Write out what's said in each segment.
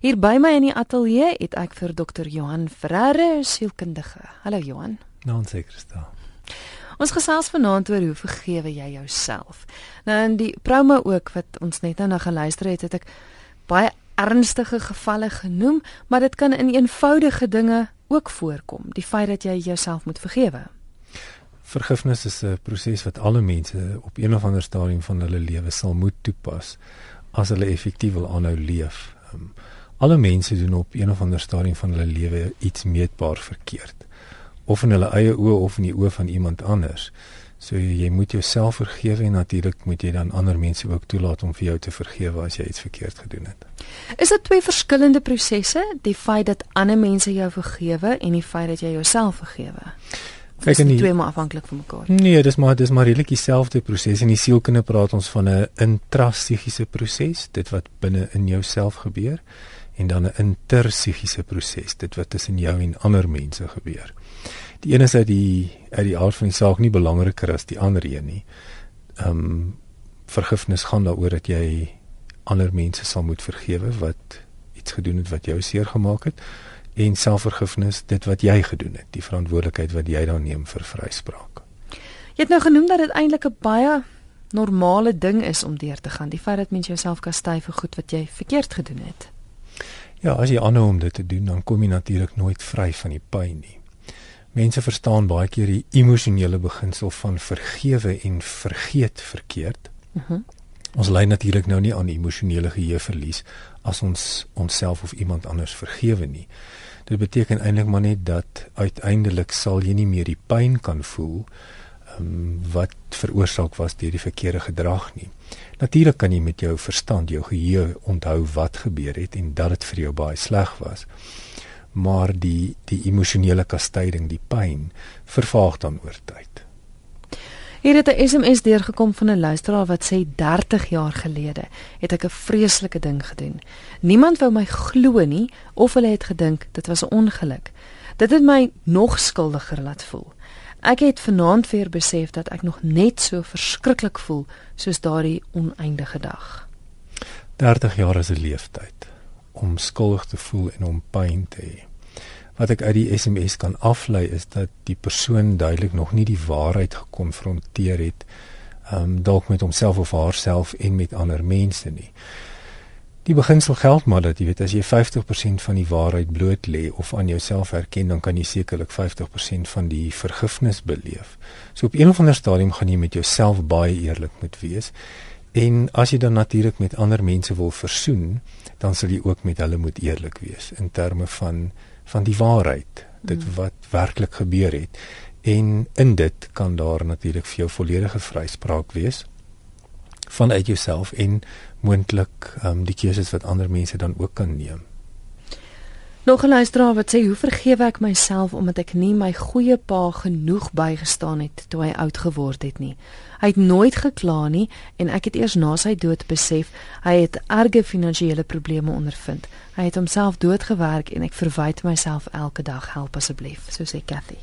Hier by my in die ateljee het ek vir dokter Johan Ferreira, sielkundige. Hallo Johan. Nou seker sta. Ons gesels vanaand oor hoe vergewe jy jouself. Nou in die promo ook wat ons net nou na geluister het, het ek baie ernstige gevalle genoem, maar dit kan in eenvoudige dinge ook voorkom. Die feit dat jy jouself moet vergewe. Vergifnis is 'n proses wat alle mense op een of ander stadium van hulle lewe sal moet toepas as hulle effektief wil aanhou leef. Um, alle mense doen op een of ander stadium van hulle lewe iets meetbaar verkeerd of in hulle eie oë of in die oë van iemand anders. So jy moet jouself vergewe en natuurlik moet jy dan ander mense ook toelaat om vir jou te vergewe as jy iets verkeerd gedoen het. Is dit twee verskillende prosesse, die feit dat ander mense jou vergewe en die feit dat jy jouself vergewe? Kyk en twee maar afhanklik van mekaar. Nee, dis maar dis maar regtig dieselfde proses. In die sielkunde praat ons van 'n intrapsigiese proses, dit wat binne in jouself gebeur en dan 'n interpsigiese proses, dit wat tussen jou en ander mense gebeur. Die een is uit die uit die aard van die saak nie belangriker as die ander een nie. Ehm um, vergifnis gaan daaroor dat jy ander mense sal moet vergewe wat iets gedoen het wat jou seer gemaak het en selfvergifnis dit wat jy gedoen het, die verantwoordelikheid wat jy dan neem vir vryspraak. Jy het nou genoem dat dit eintlik 'n baie normale ding is om deur te gaan, die feit dat mens jouself kastei vir goed wat jy verkeerd gedoen het. Ja, as jy aanhou om dit te doen, dan kom jy natuurlik nooit vry van die pyn nie. Mense verstaan baie keer die emosionele beginsel van vergewe en vergeet verkeerd. Mhm. Uh -huh. Ons ly natuurlik nou nie aan emosionele geheueverlies as ons onsself of iemand anders vergewe nie. Dit beteken eintlik maar net dat uiteindelik sal jy nie meer die pyn kan voel um, wat veroorsaak was deur die verkeerde gedrag nie. Natuurlik kan jy met jou verstand, jou geheue onthou wat gebeur het en dat dit vir jou baie sleg was. Maar die die emosionele kastyding, die pyn, vervaag dan oor tyd. Hier het 'n SMS deurgekom van 'n luisteraar wat sê 30 jaar gelede het ek 'n vreeslike ding gedoen. Niemand wou my glo nie of hulle het gedink dit was 'n ongeluk. Dit het my nog skuldiger laat voel. Ek het vanaand weer besef dat ek nog net so verskriklik voel soos daardie oneindige dag. 30 jaar is 'n leeftyd om skuldig te voel en om pyn te hê. Wat ek uit die SMS kan aflei is dat die persoon duidelik nog nie die waarheid gekonfronteer het, ehm um, dalk met homself of haarself en met ander mense nie. Die beginsel geld maar dat jy weet as jy 50% van die waarheid bloot lê of aan jouself erken dan kan jy sekerlik 50% van die vergifnis beleef. So op 'n of ander stadium gaan jy met jouself baie eerlik moet wees. En as jy dan natuurlik met ander mense wil versoen, dan sal jy ook met hulle moet eerlik wees in terme van van die waarheid, dit hmm. wat werklik gebeur het. En in dit kan daar natuurlik vir jou volledige vryspraak wees vanuit jouself en moontlik um, die keuses wat ander mense dan ook kan neem. Nog 'n luisteraar wat sê hoe vergewe ek myself omdat ek nie my goeie pa genoeg bygestaan het toe hy oud geword het nie. Hy het nooit gekla nie en ek het eers na sy dood besef hy het erge finansiële probleme ondervind. Hy het homself doodgewerk en ek verwyd myself elke dag help asseblief, so sê Cathy.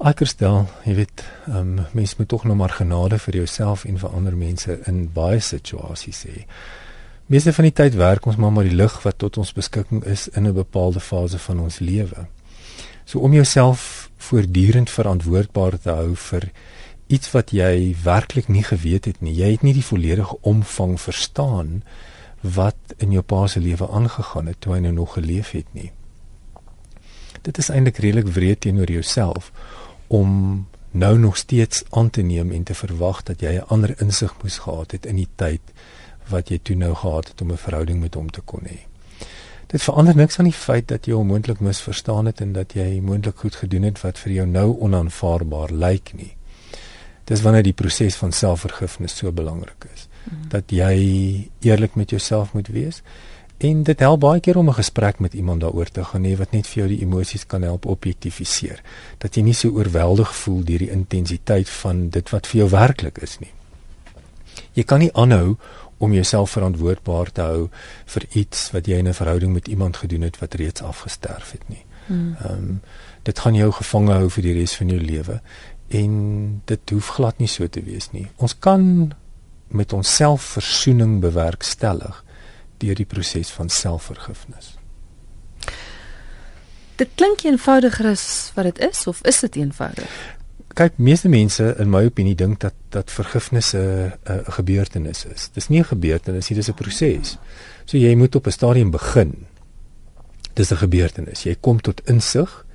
Akerstel, jy weet, um, mens moet tog nog maar genade vir jouself en vir ander mense in baie situasies hê. Meeste van die tyd werk ons maar met die lig wat tot ons beskikking is in 'n bepaalde fase van ons lewe. So om jouself voortdurend verantwoordbaar te hou vir iets wat jy werklik nie geweet het nie. Jy het nie die volledige omvang verstaan wat in jou pa se lewe aangegaan het toe hy nou nog geleef het nie. Dit is eintlik redelik wreed teenoor jouself om nou nog steeds aan te neem en te verwag dat jy 'n ander insig moes gehad het in die tyd wat jy toe nou gehad het om 'n verhouding met hom te kon hê. Dit verander niks aan die feit dat jy hom moontlik misverstaan het en dat jy moontlik goed gedoen het wat vir jou nou onaanvaarbaar lyk nie. Dis wanneer die proses van selfvergifnis so belangrik is mm. dat jy eerlik met jouself moet wees En dit help baie keer om 'n gesprek met iemand daaroor te gaan hê wat net vir jou die emosies kan help objektifiseer. Dat jy nie so oorweldig voel deur die intensiteit van dit wat vir jou werklik is nie. Jy kan nie aanhou om jouself verantwoordbaar te hou vir iets wat jy in 'n verhouding met iemand gedoen het wat reeds afgesterf het nie. Hmm. Ehm um, dit gaan jou gevange hou vir die res van jou lewe en dit hoef glad nie so te wees nie. Ons kan met onsself versoening bewerkstellig deur die proses van selfvergifnis. Dit klink eenvoudiger as wat dit is of is dit eenvoudig? Kyk, meeste mense in my opinie dink dat dat vergifnis 'n 'n gebeurtenis is. Dis nie 'n gebeurtenis nie, dis 'n proses. So jy moet op 'n stadium begin. Dis 'n gebeurtenis. Jy kom tot insig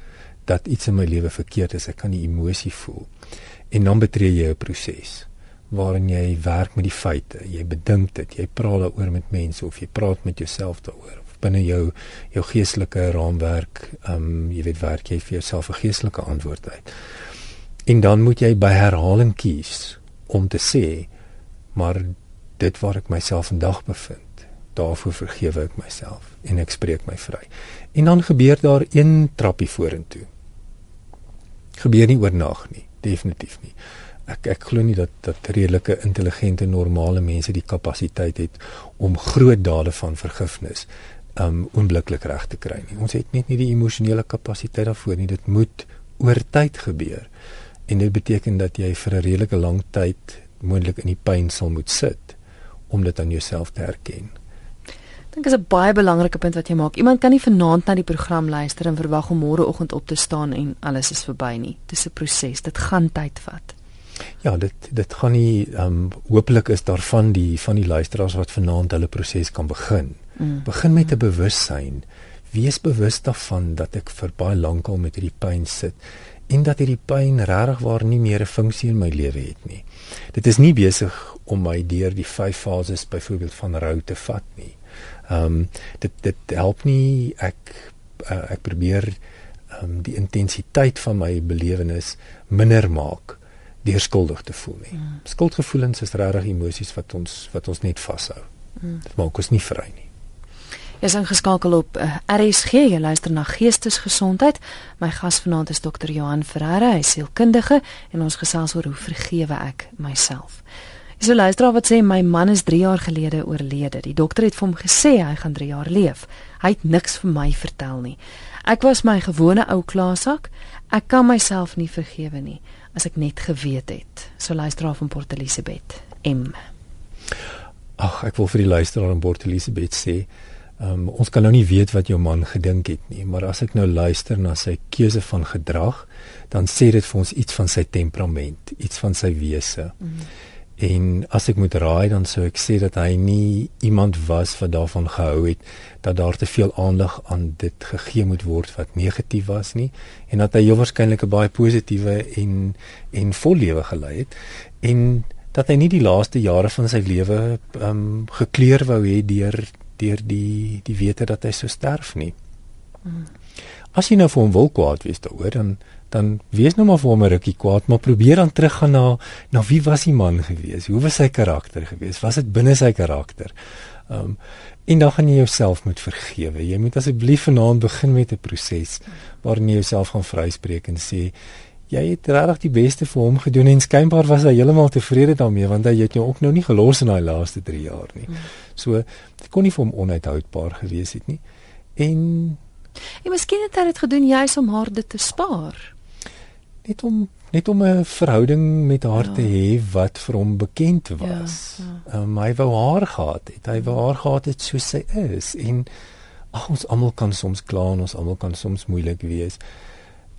dat iets in my lewe verkeerd is. Ek kan die emosie voel. En dan betree jy 'n proses waarin jy werk met die feite. Jy bedink dit, jy praat daaroor met mense of jy praat met jouself daaroor binne jou jou geestelike raamwerk, ehm um, jy weet werk jy vir jouself 'n geestelike antwoord uit. En dan moet jy by herhaling kies om te sê maar dit waar ek myself vandag bevind, daarvoor vergewe ek myself en ek spreek my vry. En dan gebeur daar een trappie vorentoe. Gebeur nie oornag nie, definitief nie. Ek ek glo nie dat dat redelike intelligente normale mense die kapasiteit het om groot dade van vergifnis um onmiddellik reg te kry nie. Ons het net nie die emosionele kapasiteit daarvoor nie. Dit moet oor tyd gebeur. En dit beteken dat jy vir 'n redelike lang tyd moontlik in die pyn sal moet sit om dit aan jouself te herken. Ek dink is 'n baie belangrike punt wat jy maak. Iemand kan nie vanaand na die program luister en verwag om môreoggend op te staan en alles is verby nie. Dis 'n proses. Dit gaan tyd vat. Ja, dit dit gaan nie ehm um, hopelik is daar van die van die luisteraars wat vanaand hulle proses kan begin. Mm. Begin met 'n bewussyn. Wees bewus daarvan dat ek vir baie lank al met hierdie pyn sit en dat hierdie pyn regtig waar nie meer 'n funksie in my lewe het nie. Dit is nie besig om my deur die vyf fases byvoorbeeld van rou te vat nie. Ehm um, dit dit help nie ek uh, ek probeer ehm um, die intensiteit van my belewenis minder maak deur skuldig te voel nie. Mm. Skuldgevoelens is regtig emosies wat ons wat ons net vashou. Mm. Dit maak ons nie vry nie. Jy is ingeskakel op uh, eh, RSG, jy luister na Geestesgesondheid. My gas vanaand is dokter Johan Ferreira, hy is sielkundige en ons gesels oor hoe vergewe ek myself. Dis 'n luisteraar wat sê my man is 3 jaar gelede oorlede. Die dokter het vir hom gesê hy gaan 3 jaar leef. Hy het niks vir my vertel nie. Ek was my gewone ou klaasak. Ek kan myself nie vergewe nie as ek net geweet het. So luisteraar van Port Elizabeth M. Ag, ek wil vir die luisteraar in Port Elizabeth sê Um, ons kan nou nie weet wat jou man gedink het nie, maar as ek nou luister na sy keuse van gedrag, dan sê dit vir ons iets van sy temperament, iets van sy wese. Mm. En as ek moet raai, dan sou ek sê dat hy nie iemand was wat daarvan gehou het dat daar te veel aandag aan dit gegee moet word wat negatief was nie en dat hy heel waarskynlik 'n baie positiewe en en vol lewe gelei het en dat hy nie die laaste jare van sy lewe ehm um, gekleur wou hê deur deur die die wete dat hy sou sterf nie. Mm. As jy nou vir hom wil kwaad wees daaroor dan dan wees nou maar vir hom 'n rukkie kwaad, maar probeer dan teruggaan na na wie was die man gewees? Hoe was sy karakter gewees? Was dit binne sy karakter? Ehm um, en dan gaan jy jouself moet vergewe. Jy moet asseblief vanaand begin met 'n proses waarin jy jouself gaan vryspreek en sê jy het regtig die beste vir hom gedoen en skynbaar was hy heeltemal tevrede daarmee want hy het jou ook nou nie gelos in daai laaste 3 jaar nie. Hmm. So dit kon nie vir hom onuithoudbaar gewees het nie. En en miskien het hy dit gedoen juis om haar dit te spaar. Net om net om 'n verhouding met haar ja. te hê wat vir hom bekend was. Ja, ja. Um, hy wou haar gehad het. Hy wou haar gehad het soos sy is en ag ons almal kan soms kla en ons almal kan soms moeilik wees.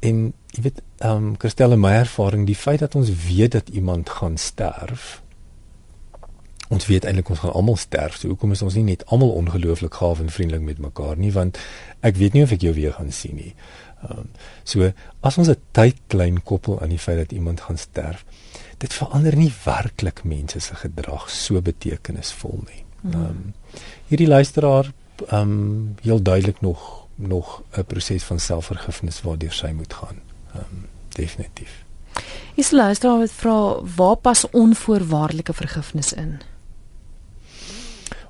En jy weet, ehm um, Christelle my ervaring, die feit dat ons weet dat iemand gaan sterf. Ons weet eintlik ons gaan almal sterf. So hoekom is ons nie net almal ongelooflik gaaf en vriendelik met mekaar nie? Want ek weet nie of ek jou weer gaan sien nie. Ehm um, so as ons 'n tyd klein koppel aan die feit dat iemand gaan sterf, dit verander nie werklik mense se gedrag so betekenisvol nie. Mm. Ehm um, hierdie luisteraar ehm um, heel duidelik nog nog 'n proses van selfvergifnis waardeur sy moet gaan. Ehm um, definitief. Is luister wat vra waar pas onvoorwaardelike vergifnis in?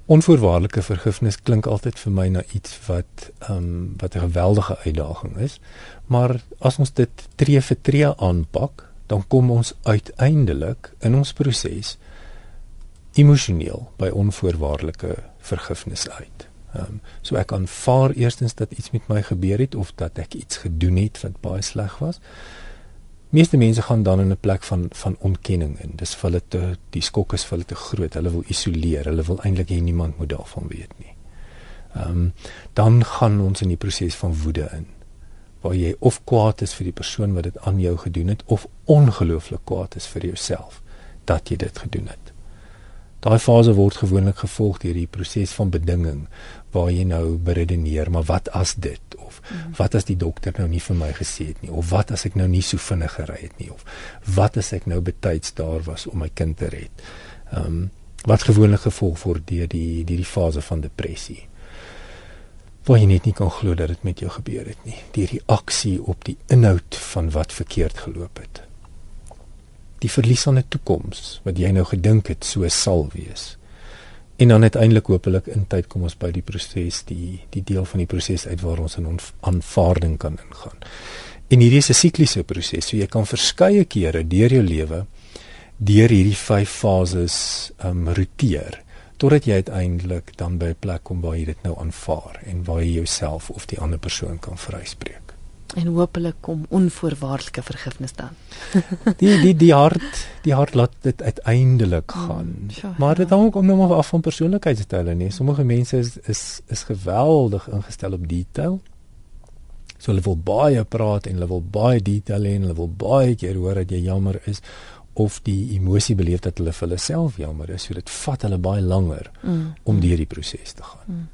Onvoorwaardelike vergifnis klink altyd vir my na iets wat ehm um, wat 'n geweldige uitdaging is. Maar as ons dit tree vir tree aanpak, dan kom ons uiteindelik in ons proses emosioneel by onvoorwaardelike vergifnis uit. Ehm um, so ek aanvaar eerstens dat iets met my gebeur het of dat ek iets gedoen het wat baie sleg was. Meeste mense gaan dan in 'n plek van van ontkenning in. Dis vir hulle te die skok is vir hulle te groot. Hulle wil isoleer. Hulle wil eintlik hê niemand moet daarvan weet nie. Ehm um, dan gaan ons in die proses van woede in waar jy of kwaad is vir die persoon wat dit aan jou gedoen het of ongelooflik kwaad is vir jouself dat jy dit gedoen het. Daai fase word gewoonlik gevolg deur die proses van bedinging waar jy nou beredeneer, maar wat as dit of mm. wat as die dokter nou nie vir my gesê het nie of wat as ek nou nie so vinnig gery het nie of wat as ek nou betyds daar was om my kind te red. Ehm um, wat gewoonlik gevolg word deur die deur die fase van depressie. Waar jy net nie kan glo dat dit met jou gebeur het nie, deur die aksie op die inhoud van wat verkeerd geloop het. Die verlies van 'n toekoms wat jy nou gedink het so sal wees. En dan uiteindelik hopelik in tyd kom ons by die proses, die die deel van die proses uit waar ons in aanvaarding kan ingaan. En hierdie is 'n sikliese proses, so jy kan verskeie kere deur jou lewe deur hierdie vyf fases um roteer totdat jy uiteindelik dan by 'n plek kom waar jy dit nou aanvaar en waar jy jouself of die ander persoon kan vryspreek. En hopelik kom onvoorwaardelike vergifnis dan. die die die hart, die hart laat dit uiteindelik mm, gaan. Mm, sure, maar dit hang ook om nou af van persoonlikheidstelle nie. Sommige mense is is is geweldig ingestel op detail. So hulle wil baie praat en hulle wil baie detail hê en hulle wil baie keer hoor dat jy jammer is of die emosie beleef dat hulle vir hulle self jammer is, so dit vat hulle baie langer mm. om deur die proses te gaan. Mm.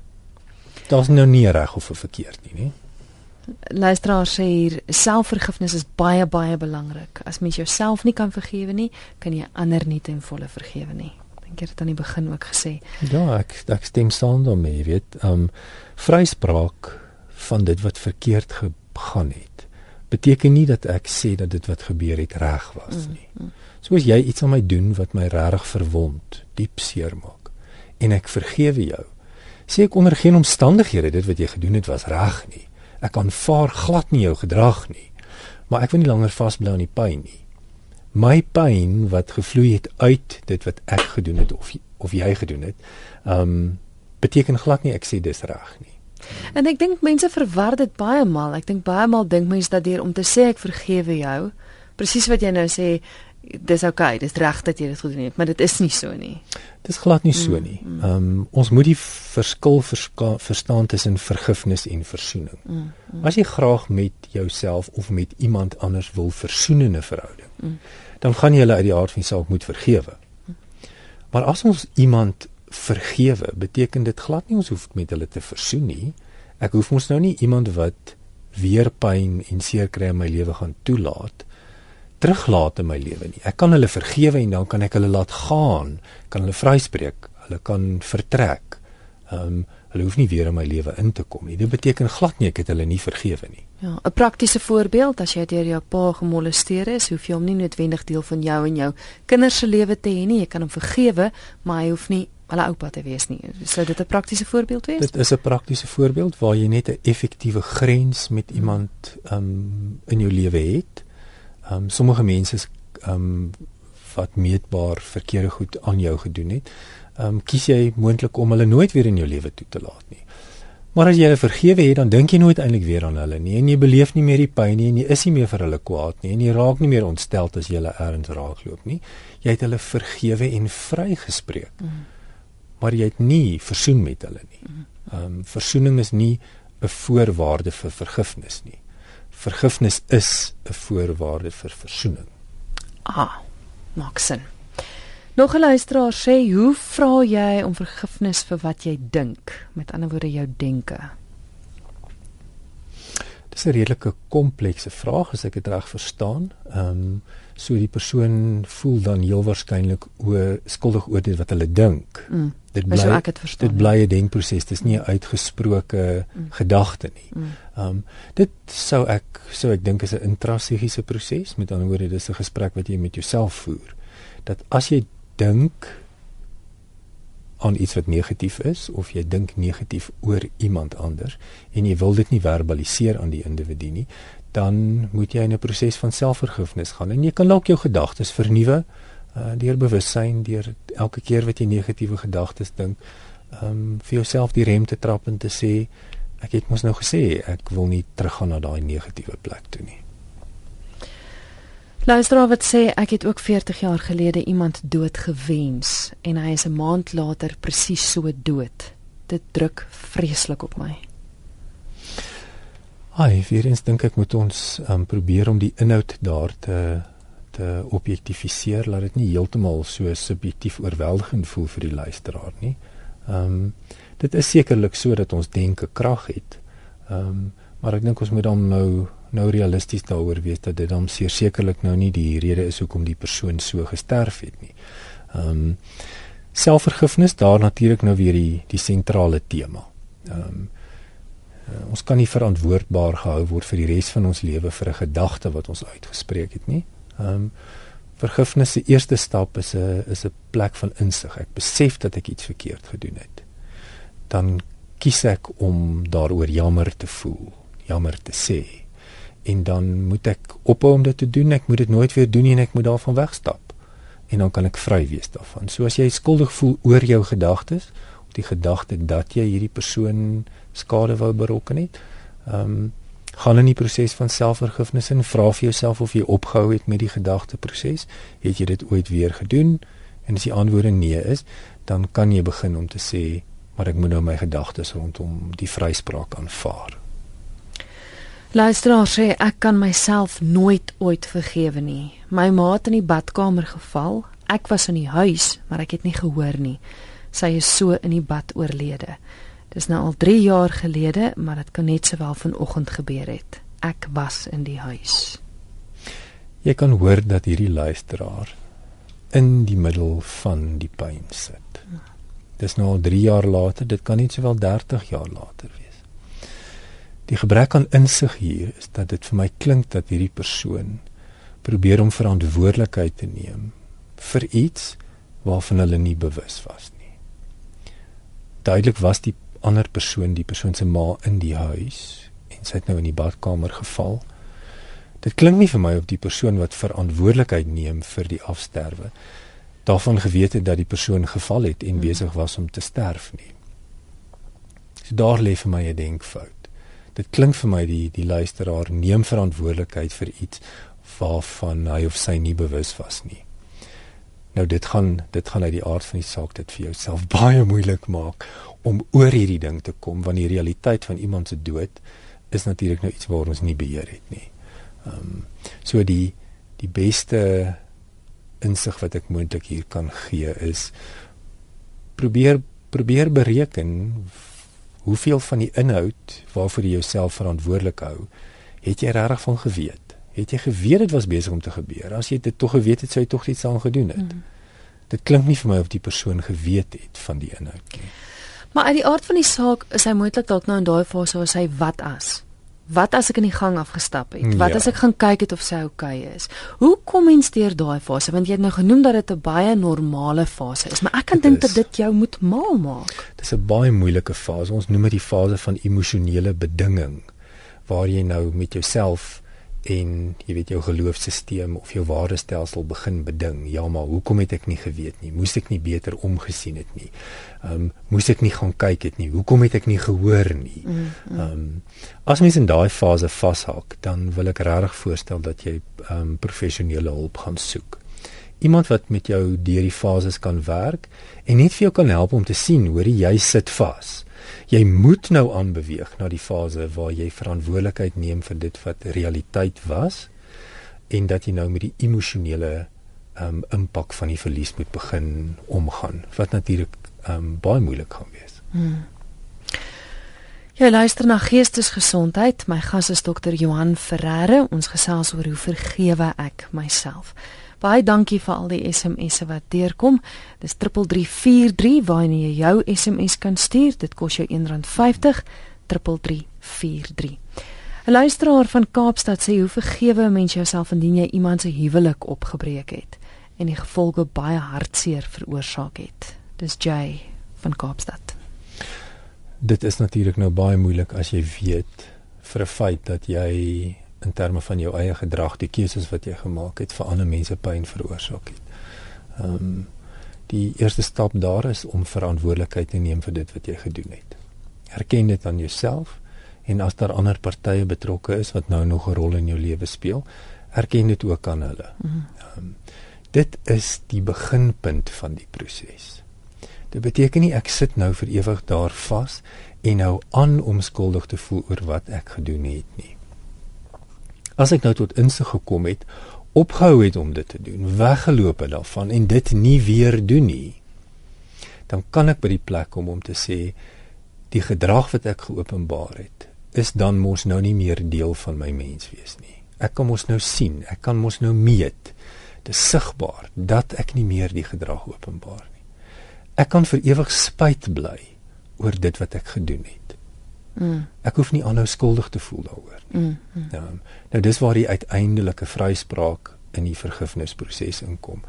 Daar's nou nie reg of verkeerd nie, nie. Luisteraar sê hier selfvergifnis is baie baie belangrik. As mens jouself nie kan vergewe nie, kan jy ander nie ten volle vergewe nie. Dink jy dit aan die begin ook gesê? Ja, ek ek stem saam daarmee, weet. Um vryspraak van dit wat verkeerd gegaan het beteken nie dat ek sê dat dit wat gebeur het reg was mm, nie. Mm. So as jy iets aan my doen wat my regtig verwond, diep seer maak en ek vergewe jou, sê ek onder geen omstandighede dit wat jy gedoen het was reg nie. Ek aanvaar glad nie jou gedrag nie. Maar ek wil nie langer vasbly aan die pyn nie. My pyn wat gevloei het uit dit wat ek gedoen het of of jy gedoen het, ehm um, beteken glad nie ek sê dis reg nie. En ek dink mense verwar dit baie maal. Ek dink baie maal dink mense dat deur om te sê ek vergewe jou, presies wat jy nou sê, dis oukei, okay, dis reg dat jy dit gedoen het, maar dit is nie so nie. Dis glad nie so mm, nie. Mm. Ehm mm. um, ons moet die verskil verstaan tussen vergifnis en versoening. Mm, mm. As jy graag met jouself of met iemand anders wil versoen in 'n verhouding, mm. dan gaan jy hulle uit die aard van die saak moet vergewe. Mm. Maar as ons iemand vergewe, beteken dit glad nie ons hoef met hulle te versoen nie. Ek hoef mos nou nie iemand wat weer pyn en seer kry in my lewe gaan toelaat teruglaat in my lewe nie. Ek kan hulle vergewe en dan kan ek hulle laat gaan, kan hulle vryspreek, hulle kan vertrek. Ehm um, hulle hoef nie weer in my lewe in te kom nie. Dit beteken glad nie ek het hulle nie vergewe nie. Ja, 'n praktiese voorbeeld, as jy deur jou pa gemolesteer is, hoef jy hom nie noodwendig deel van jou en jou kinders se lewe te hê nie. Jy kan hom vergewe, maar hy hoef nie hulle oupa te wees nie. Sou dit 'n praktiese voorbeeld wees? Dit is 'n praktiese voorbeeld waar jy net 'n effektiewe grens met iemand ehm um, in jou lewe het. Ehm um, sommige mense ehm um, wat meetbaar verkeerde goed aan jou gedoen het, ehm um, kies jy moontlik om hulle nooit weer in jou lewe toe te laat nie. Maar as jy hulle vergewe het, dan dink jy nooit eintlik weer aan hulle nie en jy beleef nie meer die pyn nie en jy is nie meer vir hulle kwaad nie en jy raak nie meer ontstel as jy hulle erns raakloop nie. Jy het hulle vergewe en vrygespreek. Mm maar jy het nie versoen met hulle nie. Ehm um, versoening is nie 'n voorwaarde vir vergifnis nie. Vergifnis is 'n voorwaarde vir versoening. Ah, maak sin. Nog 'n luisteraar sê, "Hoe vra jy om vergifnis vir wat jy dink?" Met ander woorde, jou denke. Dis 'n redelike komplekse vraag as ek dit reg verstaan. Ehm um, so die persoon voel dan heel waarskynlik oor skuldig oor dit wat hulle dink. Mm dit bly so dit bly 'n denkproses dis nie 'n uitgesproke mm. gedagte nie. Mm. Ehm um, dit sou ek sou ek dink is 'n intrasegiese proses met ander woorde dis 'n gesprek wat jy met jouself voer dat as jy dink aan iets wat negatief is of jy dink negatief oor iemand anders en jy wil dit nie verbaliseer aan die individu nie dan moet jy in 'n proses van selfvergifnis gaan en jy kan dalk jou gedagtes vernuwe uh, deur bewussyn deur elke keer wat jy negatiewe gedagtes dink ehm um, vir jouself die rem te trap en te sê ek het mos nou gesê ek wil nie teruggaan na daai negatiewe plek toe nie Luisteraar wat sê ek het ook 40 jaar gelede iemand dood gewens en hy is 'n maand later presies so dood dit druk vreeslik op my. Ai, vir eens dink ek moet ons um, probeer om die inhoud daar te te objektifiseer, laat dit nie heeltemal so subjektief oorweldigend voel vir die luisteraar nie. Ehm um, dit is sekerlik so dat ons denke krag het. Ehm um, maar ek dink ons moet dan nou nou realisties daaroor wees dat dit dan sekerlik nou nie die rede is hoekom die persoon so gesterf het nie. Ehm um, selfvergifnis daar natuurlik nou weer die die sentrale tema. Ehm um, uh, ons kan nie verantwoordbaar gehou word vir die res van ons lewe vir 'n gedagte wat ons uitgespreek het nie. Ehm um, vergifnis se eerste stap is 'n is 'n plek van insig. Ek besef dat ek iets verkeerd gedoen het. Dan kies ek om daaroor jammer te voel, jammer te sê. En dan moet ek ophou om dit te doen. Ek moet dit nooit weer doen nie en ek moet daarvan wegstap. En dan kan ek vry wees daarvan. So as jy skuldig voel oor jou gedagtes, of die gedagte dat jy hierdie persoon skade wou berokken het, ehm um, gaan in die proses van selfvergifnis en vra vir jouself of jy opgehou het met die gedagteproses. Het jy dit ooit weer gedoen? En as die antwoord nee is, dan kan jy begin om te sê, maar ek moet nou my gedagtes rondom die vryspraak aanvaar. Luisteraar sê ek kan myself nooit ooit vergewe nie. My ma het in die badkamer geval. Ek was in die huis, maar ek het nie gehoor nie. Sy is so in die bad oorlede. Dis nou al 3 jaar gelede, maar dit kan net sowel vanoggend gebeur het. Ek was in die huis. Jy kan hoor dat hierdie luisteraar in die middel van die pyn sit. Dis nou al 3 jaar later, dit kan net sowel 30 jaar later wees. Die gebrek aan insig hier is dat dit vir my klink dat hierdie persoon probeer om verantwoordelikheid te neem vir iets waarvan hulle nie bewus was nie. Duidelik was die ander persoon, die persoon se ma in die huis en sy het nou in die badkamer geval. Dit klink nie vir my of die persoon wat verantwoordelikheid neem vir die afsterwe daarvan geweet het dat die persoon geval het en hmm. besig was om te sterf nie. So daar lê vir my 'n denkfout. Dit klink vir my die die luisteraar neem verantwoordelikheid vir iets waarvan hy of sy nie bewus was nie. Nou dit gaan dit gaan uit die aard van die saak dit vir jouself baie moeilik maak om oor hierdie ding te kom want die realiteit van iemand se dood is natuurlik nou iets waar ons nie beheer het nie. Ehm um, so die die beste insig wat ek moontlik hier kan gee is probeer probeer bereken hoeveel van die inhoud waarvoor jy jouself verantwoordelik hou het jy regtig van geweet? Het jy geweet dit was besig om te gebeur? As jy dit tog geweet het, sou jy tog iets aan gedoen het. Mm. Dit klink nie vir my of die persoon geweet het van die inhoud nie. Maar uit die aard van die saak is hy moontlik dalk nou in daai fase waar hy wat as? Wat as ek in die gang afgestap het? Wat ja. as ek gaan kyk het of sy oukei okay is? Hoe kom mens deur daai fase? Want jy het nou genoem dat dit 'n baie normale fase is, maar ek kan dink dat dit jou moet mal maak. Dis 'n baie moeilike fase. Ons noem dit die fase van emosionele bedinging waar jy nou met jouself en jy weet jou geloofsisteem of jou waardestelsel begin beding. Ja, maar hoekom het ek nie geweet nie? Moes ek nie beter omgesien het nie? Ehm um, moes ek nie gaan kyk het nie? Hoekom het ek nie gehoor nie? Mm, mm. Ehm mm, um, as mens in daai fase vashak, dan wil ek regtig voorstel dat jy ehm um, professionele hulp gaan soek. Iemand wat met jou deur die fases kan werk en net vir jou kan help om te sien hoe jy sit vas jy moet nou aanbeweeg na die fase waar jy verantwoordelikheid neem vir dit wat realiteit was en dat jy nou met die emosionele um impak van die verlies moet begin omgaan wat natuurlik um baie moeilik gaan wees. Hmm. Jy luister na Geestesgesondheid. My gas is dokter Johan Ferreira. Ons gesels oor hoe vergewe ek myself. Baie dankie vir al die SMS'e wat deurkom. Dis 3343 waarna jy jou SMS kan stuur. Dit kos jou R1.50 3343. 'n Luisteraar van Kaapstad sê hoe vergewe 'n mens jouself indien jy iemand se huwelik opgebreek het en die gevolge baie hartseer veroorsaak het. Dis Jay van Kaapstad. Dit is natuurlik nou baie moeilik as jy weet vir 'n feit dat jy in terme van jou eie gedrag, die keuses wat jy gemaak het vir ander mense pyn veroorsaak het. Ehm um, die eerste stap daar is om verantwoordelikheid te neem vir dit wat jy gedoen het. Erken dit aan jouself en as daar ander partye betrokke is wat nou nog 'n rol in jou lewe speel, erken dit ook aan hulle. Mhm. Ehm um, dit is die beginpunt van die proses. Dit beteken nie ek sit nou vir ewig daar vas en nou aan om skuldig te voel oor wat ek gedoen het nie. As ek nou tot insig gekom het, opgehou het om dit te doen, weggeloop het daarvan en dit nie weer doen nie, dan kan ek by die plek kom om te sê die gedrag wat ek geopenbaar het is dan mos nou nie meer deel van my menswees nie. Ek kan mos nou sien, ek kan mos nou meet. Dit is sigbaar dat ek nie meer die gedrag openbaar. Ek kan vir ewig spyt bly oor dit wat ek gedoen het. Mm. Ek hoef nie aanhou skuldig te voel daaroor nie. Mm, mm. Nou, nou dis waar die uiteindelike vryspraak in die vergifnisproses inkom.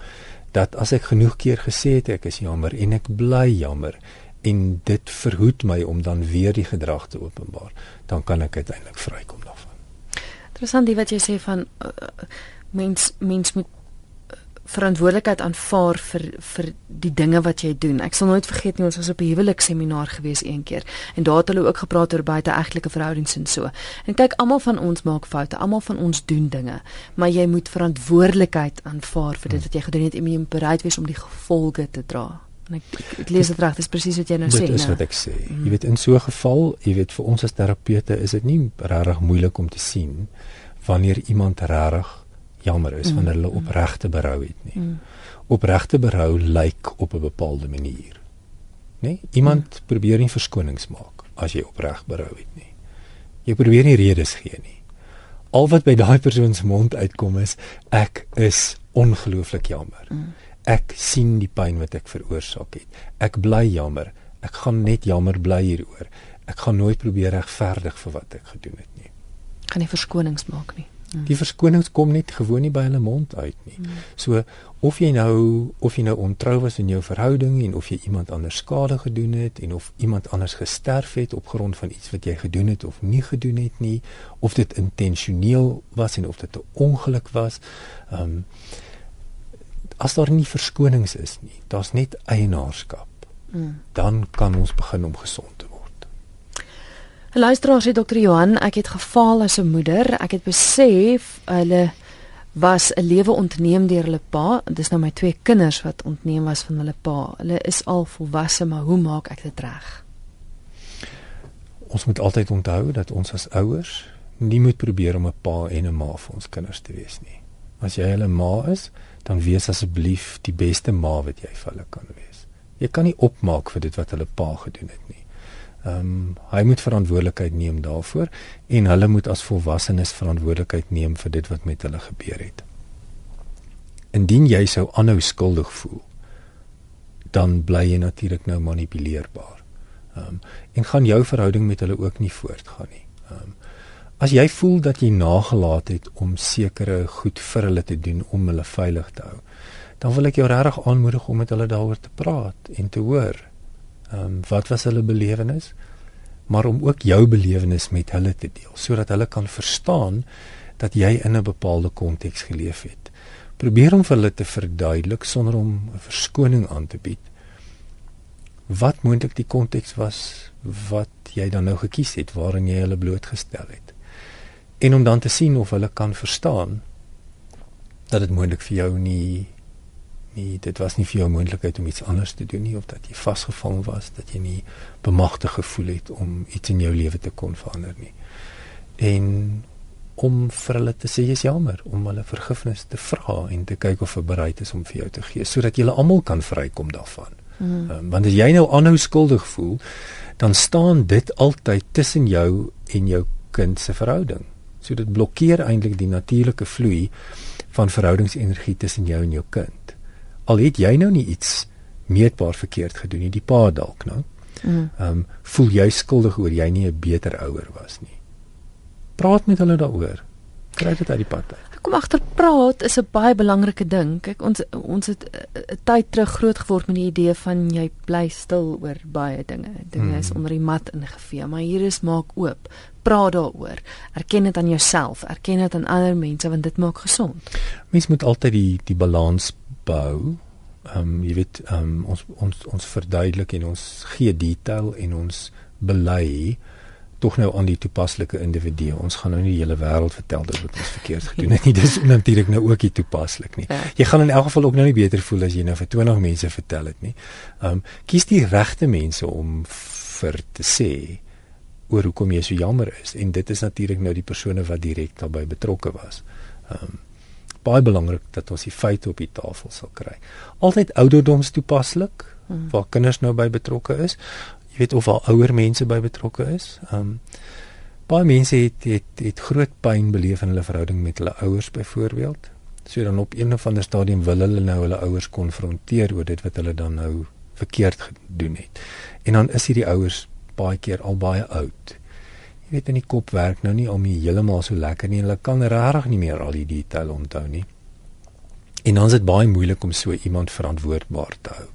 Dat as ek genoeg keer gesê het ek is jammer en ek bly jammer en dit verhoed my om dan weer die gedrag te openbaar, dan kan ek uiteindelik vrykom daarvan. Interessant die wat jy sê van uh, mens mens moet verantwoordelikheid aanvaar vir vir die dinge wat jy doen. Ek sal nooit vergeet nie ons was op 'n huwelikseminar gewees een keer en daar het hulle ook gepraat oor buiteegtelike verhoudings en so. En kyk, almal van ons maak foute, almal van ons doen dinge, maar jy moet verantwoordelikheid aanvaar vir dit hmm. wat jy gedoen het en jy moet bereid wees om die gevolge te dra. En ek, ek, ek lees dit reg, dis presies wat jy nou dit sê. Dit is nou. wat ek sê. Mm. Jy weet in so 'n geval, jy weet vir ons as terapeute is dit nie regtig moeilik om te sien wanneer iemand regtig jammer is mm. wanneer hulle opregte berou het nie. Mm. Opregte berou lyk op 'n bepaalde manier. Nê? Nee? Iemand mm. probeer nie verskonings maak as jy opreg berou het nie. Jy probeer nie redes gee nie. Al wat by daai persoon se mond uitkom is ek is ongelooflik jammer. Mm ek sien die pyn wat ek veroorsaak het. Ek bly jammer. Ek gaan net jammer bly hieroor. Ek gaan nooit probeer regverdig vir wat ek gedoen het nie. Gaan nie verskonings maak nie. Hmm. Die verskonings kom net gewoon nie by hulle mond uit nie. Hmm. So of jy nou of jy nou ontrou was in jou verhouding en of jy iemand anders skade gedoen het en of iemand anders gesterf het op grond van iets wat jy gedoen het of nie gedoen het nie, of dit intentioneel was en of dit 'n ongeluk was. Ehm um, as daar nie verskonings is nie, daar's net eienaarskap. Mm. Dan kan ons begin om gesond te word. Luisteraar sê dokter Johan, ek het gefaal as 'n moeder. Ek het besef hulle was 'n lewe ontneem deur hulle pa. Dis nou my twee kinders wat ontneem was van hulle pa. Hulle is al volwasse, maar hoe maak ek dit reg? Ons moet altyd onthou dat ons as ouers nie moet probeer om 'n pa en 'n ma vir ons kinders te wees nie. As jy hulle ma is, dan wees asseblief die beste ma wat jy vir hulle kan wees. Jy kan nie opmaak vir dit wat hulle pa gedoen het nie. Ehm um, hy moet verantwoordelikheid neem daarvoor en hulle moet as volwassenes verantwoordelikheid neem vir dit wat met hulle gebeur het. Indien jy sou aanhou skuldig voel, dan bly jy natuurlik nou manipuleerbaar. Ehm um, en gaan jou verhouding met hulle ook nie voortgaan nie. Ehm um, As jy voel dat jy nagelaat het om sekere goed vir hulle te doen om hulle veilig te hou, dan wil ek jou regtig aanmoedig om met hulle daaroor te praat en te hoor. Ehm um, wat was hulle belewenis? Maar om ook jou belewenis met hulle te deel sodat hulle kan verstaan dat jy in 'n bepaalde konteks geleef het. Probeer om vir hulle te verduidelik sonder om 'n verskoning aan te bied. Wat moontlik die konteks was wat jy dan nou gekies het waarin jy hulle blootgestel het en om dan te sien of hulle kan verstaan dat dit moontlik vir jou nie nie dit was nie vir jou moontlikheid om iets anders te doen nie of dat jy vasgevang was dat jy nie bemagtig gevoel het om iets in jou lewe te kon verander nie en om vir hulle te sê jy's jammer om hulle vergifnis te vra en te kyk of hulle bereid is om vir jou te gee sodat julle almal kan vrykom daarvan hmm. um, want as jy nou aanhou skuldig voel dan staan dit altyd tussen jou en jou kind se verhouding So dit blokkeer eintlik die natuurlike vloei van verhoudingsenergie tussen jou en jou kind. Al het jy nou nie iets meetbaar verkeerd gedoen nie, die pa dalk nou. Mm. Ehm um, voel jy skuldig oor jy nie 'n beter ouer was nie. Praat met hulle daaroor. Kry dit uit die pad uit kom agter praat is 'n baie belangrike ding. Kyk ons ons het 'n uh, uh, tyd terug groot geword met die idee van jy bly stil oor baie dinge. Dinge is mm. onder die mat ingevee, maar hier is maak oop. Praat daaroor. Erken dit aan jouself, erken dit aan ander mense want dit maak gesond. Mens moet altyd die die balans bou. Ehm um, jy weet ehm um, ons ons ons verduidelik en ons gee detail en ons bely tog nou aan die toepaslike individu. Ons gaan nou nie die hele wêreld vertel dat wat ons verkeerd gedoen het nie. Dis natuurlik nou ook nie toepaslik nie. Ja. Jy gaan in elk geval ook nou nie beter voel as jy nou vir 20 mense vertel het nie. Ehm um, kies die regte mense om vir te sê oor hoekom jy so jammer is en dit is natuurlik nou die persone wat direk daarbey betrokke was. Ehm um, baie belangrik dat ons die feite op die tafel sal kry. Altyd ouderdoms toepaslik hmm. waar kinders nou by betrokke is jy weet of al ouer mense by betrokke is. Ehm um, baie mense het het het groot pyn beleef in hulle verhouding met hulle ouers byvoorbeeld. So dan op een of ander stadium wil hulle nou hulle ouers konfronteer oor dit wat hulle dan nou verkeerd gedoen het. En dan is hierdie ouers baie keer al baie oud. Jy weet in die kop werk nou nie om heeltemal so lekker nie. Hulle kan regtig nie meer al die detail onthou nie. En dan is dit baie moeilik om so iemand verantwoordbaar te hou.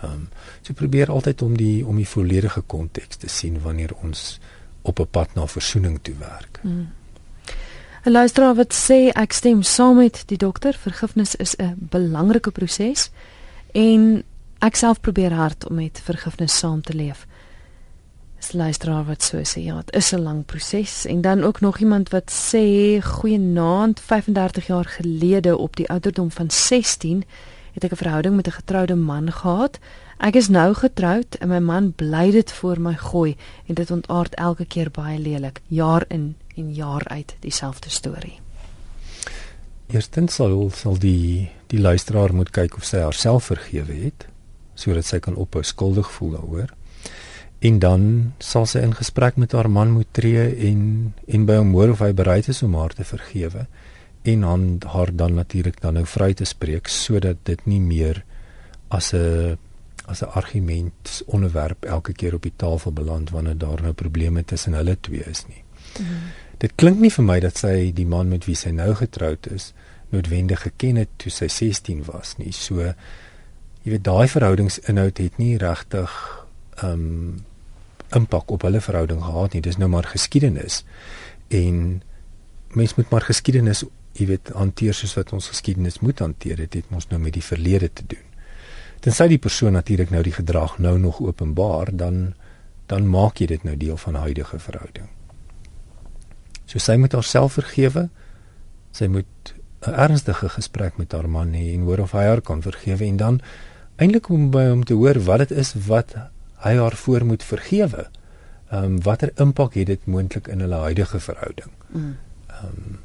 Ehm um, so probeer altyd om die om die volledige konteks te sien wanneer ons op 'n pad na versoening toe werk. Mm. 'n Luisteraar wat sê ek stem saam met die dokter, vergifnis is 'n belangrike proses en ek self probeer hard om met vergifnis saam te leef. Dis luisteraar wat so sê ja, dit is 'n lang proses en dan ook nog iemand wat sê goeienaand 35 jaar gelede op die ouderdom van 16 het ek 'n verhouding met 'n getroude man gehad. Ek is nou getroud en my man bly dit voor my gooi en dit ontaard elke keer baie lelik, jaar in en jaar uit dieselfde storie. Eerstens sal sal die die luisteraar moet kyk of sy haarself vergewe het sodat sy kan ophou skuldig voel daaroor. En dan sal sy in gesprek met haar man moet tree en en by hom hoor of hy bereid is om haar te vergewe en dan haar dan natuurlik dan nou vry te spreek sodat dit nie meer as 'n as 'n argument onderwerp elke keer op die tafel beland wanneer daar nou probleme tussen hulle twee is nie. Mm. Dit klink nie vir my dat sy die man met wie sy nou getroud is noodwendig geken het toe sy 16 was nie. So jy weet daai verhoudingsinhoud het nie regtig um impak op hulle verhouding gehad nie. Dis nou maar geskiedenis. En mens moet maar geskiedenis jy weet hanteer soos wat ons geskiedenis moet hanteer. Dit het ons nou met die verlede te doen. Tensy die persoon natuurlik nou die gedrag nou nog openbaar dan dan maak jy dit nou deel van huidige verhouding. So sy moet haarself vergewe. Sy moet 'n ernstige gesprek met haar man hê en hoor of hy haar kan vergewe. En dan eintlik om by hom te hoor wat dit is wat hy haar voor moet vergewe ehm um, watter impak het dit moontlik in hulle huidige verhouding mm. ehm mm. um,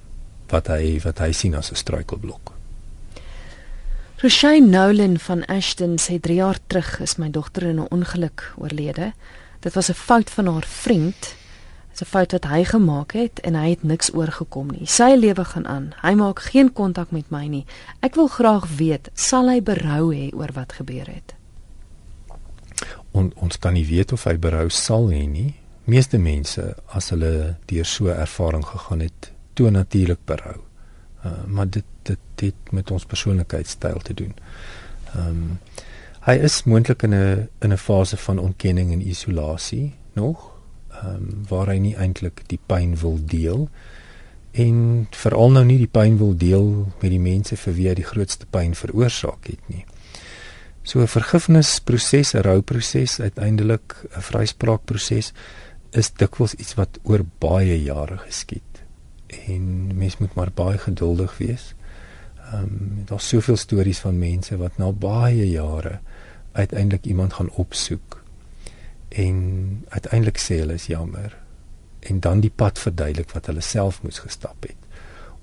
wat hy wat hy sien as 'n struikelblok. Roshane Nolan van Ashton sê 3 jaar terug is my dogter in 'n ongeluk oorlede. Dit was 'n fout van haar vriend. 'n fout wat hy gemaak het en hy het niks oorgekom nie. Sy lewe gaan aan. Hy maak geen kontak met my nie. Ek wil graag weet, sal hy berou hê oor wat gebeur het? En ons kan nie weet of hy berou sal hê nie. Meeste mense as hulle deur so 'n ervaring gegaan het, toe natuurlik berou. Uh, maar dit dit het met ons persoonlikheidstyl te doen. Ehm um, hy is moontlik in 'n in 'n fase van ontkenning en isolasie nog, ehm um, waar hy nie eintlik die pyn wil deel en veral nou nie die pyn wil deel met die mense vir wie hy die grootste pyn veroorsaak het nie. So 'n vergifnisproses, 'n rouproses, uiteindelik 'n vryspraakproses is dikwels iets wat oor baie jare geskied en mens moet maar baie geduldig wees. Ehm um, daar's soveel stories van mense wat na baie jare uiteindelik iemand gaan opsoek en uiteindelik sê hulle is jammer en dan die pad verduidelik wat hulle self moes gestap het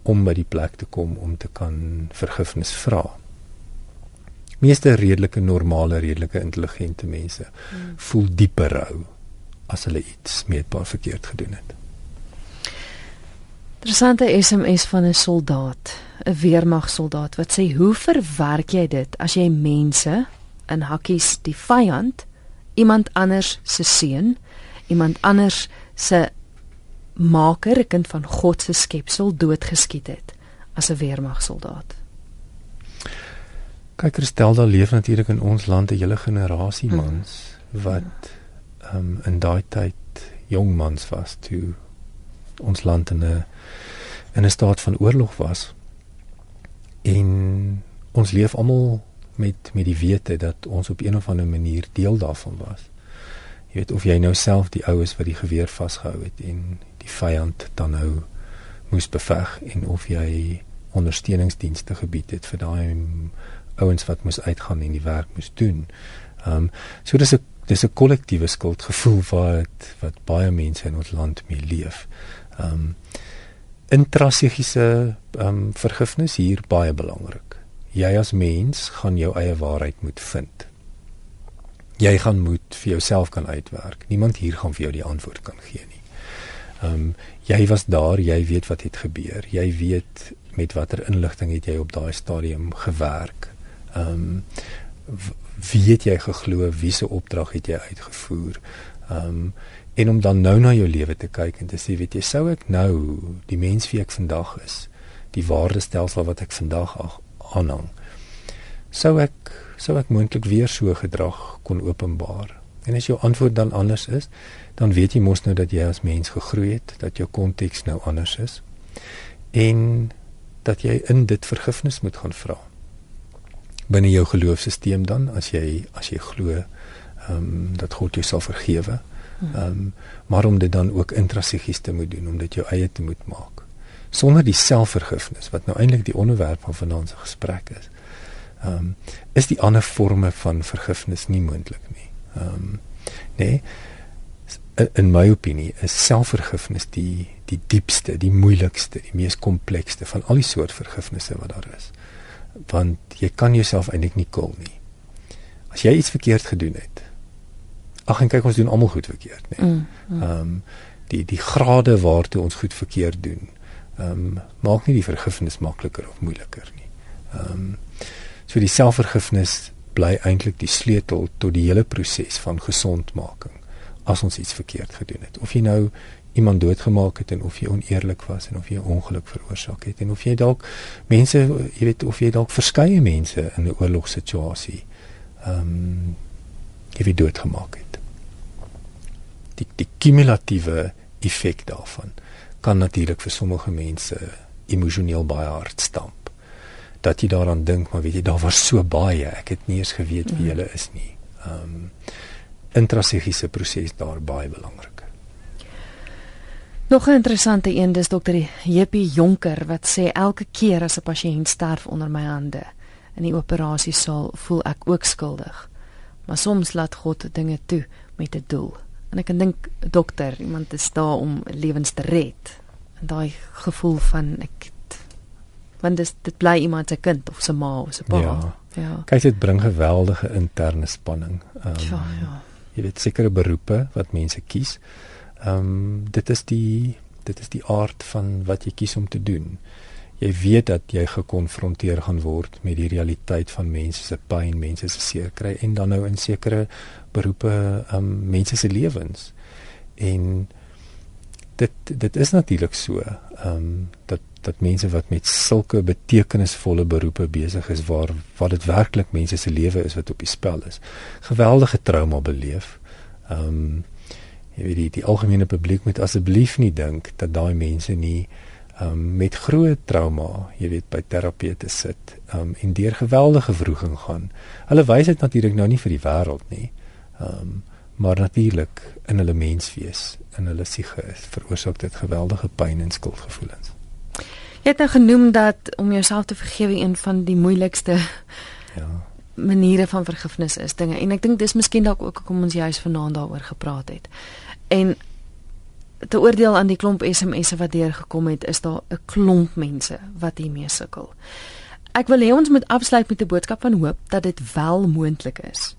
om by die plek te kom om te kan vergifnis vra. Meeste redelike normale, redelike intelligente mense hmm. voel dieper rou as hulle iets meetbaar verkeerd gedoen het. Interessante SMS van 'n soldaat, 'n weermagsoldaat wat sê: "Hoe verwerk jy dit as jy mense in hakkies die vyand, iemand anders se seun, iemand anders se maker, 'n kind van God se skepsel doodgeskiet het as 'n weermagsoldaat?" Kyk, Christel, daar leef natuurlik in ons land 'n hele generasie hm. mans wat ehm um, in daai tyd jong mans was toe ons land in 'n in 'n staat van oorlog was. En ons leef almal met met die wete dat ons op een of ander manier deel daarvan was. Jy weet of jy nou self die ou is wat die geweer vasgehou het en die vyand dan nou moes beveg en of jy ondersteuningsdienste gebied het vir daai ouens wat moes uitgaan en die werk moes doen. Ehm um, so dis 'n dis 'n kollektiewe skuldgevoel wat wat baie mense in ons land mee leef. Ehm um, intrasegiese ehm um, vergifnis hier baie belangrik. Jy as mens gaan jou eie waarheid moet vind. Jy gaan moet vir jouself kan uitwerk. Niemand hier gaan vir jou die antwoord kan gee nie. Ehm um, jy was daar, jy weet wat het gebeur. Jy weet met watter inligting het jy op daai stadium gewerk. Ehm um, wie het jy geglo wie se opdrag het jy uitgevoer? Ehm um, en om dan nou na jou lewe te kyk en te sê weet jy sou ek nou die mens wie ek vandag is die waardestelsel wat ek vandag aanhang sou ek sou ek moontlik weer so gedrag kon openbaar? En as jou antwoord dan anders is dan weet jy mos nou dat jy as mens gegroei het dat jou konteks nou anders is en dat jy in dit vergifnis moet gaan vra binne jou geloofsisteem dan as jy as jy glo ehm um, dat God jou sal vergewe. Hmm. Ehm um, maar om dit dan ook intrasegies te moet doen om dit jou eie te moet maak. Sonder die selfvergifnis wat nou eintlik die onderwerp van vanaand se gesprek is. Ehm um, is die ander forme van vergifnis nie moontlik nie. Ehm um, nee in my opinie is selfvergifnis die die diepste, die moeilikste, die mees komplekste van al die soort vergifnisse wat daar is want jy kan jouself eintlik nie kil nie. As jy iets verkeerd gedoen het. Ag en kyk ons doen almal goed verkeerd, nee. Mm, mm. Ehm mm, um, die die grade waartoe ons goed verkeerd doen. Ehm um, maak nie die vergifnis makliker of moeiliker nie. Ehm um, so die selfvergifnis bly eintlik die sleutel tot die hele proses van gesondmaking as ons iets verkeerd gedoen het. Of jy nou iemand doodgemaak het en of jy oneerlik was en of jy ongeluk veroorsaak het en of jy dalk mense jy weet of jy dalk verskeie mense in 'n oorlogssituasie ehm um, jy weet doodgemaak het. Die die kumulatiewe effek daarvan kan natuurlik vir sommige mense emosioneel baie hard stamp. Dat jy daaraan dink, maar weet jy daar was so baie, ek het nie eens geweet wie ja. hulle is nie. Ehm um, intrasegiese proses daar baie belangrik. Nog 'n interessante een dis dokter Jeppie Jonker wat sê elke keer as 'n pasiënt sterf onder my hande in die operasiesaal voel ek ook skuldig. Maar soms laat God dinge toe met 'n doel. En ek kan dink dokter, iemand is daar om lewens te red. En daai gevoel van ek want dis dit bly iemand se kind of se ma of se pa. Ja. ja. Kyk dit bring geweldige interne spanning. Um, ja, ja. Jy weet sekere beroepe wat mense kies. Ehm um, dit is die dit is die aard van wat jy kies om te doen. Jy weet dat jy gekonfronteer gaan word met die realiteit van mense se pyn, mense se seer kry en dan nou in sekere beroepe ehm um, mense se lewens. En dit dit is natuurlik so ehm um, dat dat mense wat met sulke betekenisvolle beroepe besig is waar wat dit werklik mense se lewe is wat op die spel is. Geweldige trauma beleef. Ehm um, jy weet die, die algemene publiek moet asseblief nie dink dat daai mense nie um, met groot trauma, jy weet by terapeute sit um, en deur geweldige wroging gaan. Hulle wys dit natuurlik nou nie vir die wêreld nie. Um, maar natuurlik in hulle menswees, in hulle siege is veroorsaak dit geweldige pyn en skuldgevoelens. Jy het nou genoem dat om jouself te vergewe een van die moeilikste ja maniere van vergifnis is dinge en ek dink dis miskien dalk ook kom ons juis vanaand daaroor gepraat het. En te oordeel aan die klomp SMS'e wat deurgekom het, is daar 'n klomp mense wat hiermee sukkel. Ek wil hê ons moet afsluit met 'n boodskap van hoop dat dit wel moontlik is.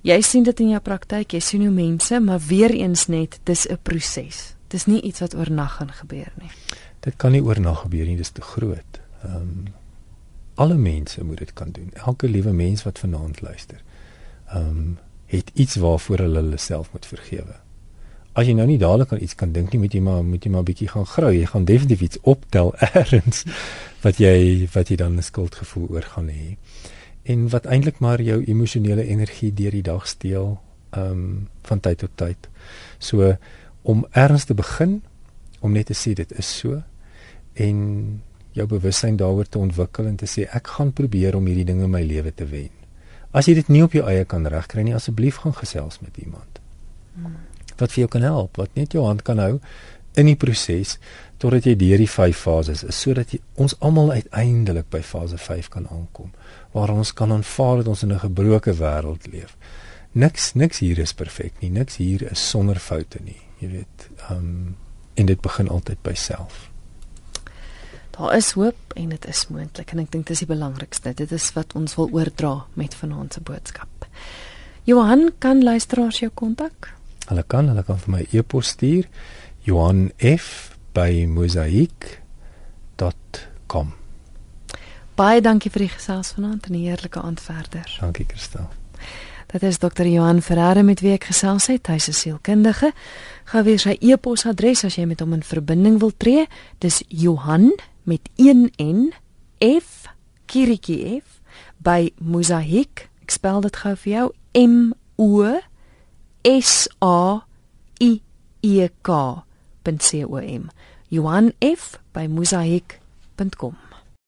Jy sien dit in jou praktyk, jy sien hoe mense, maar weer eens net, dis 'n proses. Dis nie iets wat oornag gaan gebeur nie. Dit kan nie oornag gebeur nie, dis te groot. Ehm um, alle mense moet dit kan doen. Elke liewe mens wat vanaand luister, ehm um, het iets waarvoor hulle hulle self moet vergewe. As jy nou nie dadelik aan iets kan dink nie, moet jy maar moet jy maar bietjie gaan grou. Jy gaan definitief iets optel eers wat jy wat jy dan 'n skuldgevoel oor gaan hê. En wat eintlik maar jou emosionele energie deur die dag steel, ehm um, van tyd tot tyd. So om erns te begin om net te sê dit is so en jou bewussyn daaroor te ontwikkel en te sê ek gaan probeer om hierdie dinge in my lewe te wen. As jy dit nie op jou eie kan regkry nie, asseblief gaan gesels met iemand. wat vir jou kan help, wat net jou hand kan hou in die proses totdat jy deur die vyf fases is sodat jy ons almal uiteindelik by fase 5 kan aankom waar ons kan aanvaar dat ons in 'n gebroke wêreld leef. Niks niks hier is perfek nie. Niks hier is sonder foute nie. Jy weet, ehm um, en dit begin altyd by self. Daar is hoop en dit is moontlik en ek dink dis die belangrikste. Dit is wat ons wil oordra met vanaand se boodskap. Johan kan luisteraars jou kontak? Hulle kan, hulle kan vir my e-pos stuur Johan F by mosaik.com. Baie dankie vir die gesels vanaand en 'n heerlike aand verder. Dankie Christel. Dit is dokter Johan Ferreira met wie ek gesels het. Hy's 'n sielkundige. Gou weer sy e-posadres as jy met hom in verbinding wil tree. Dis Johan met 1 N F Kirikie F by Mosaik. Ek spel dit gou vir jou M O S A I E K. .com Johan F by mosaik.com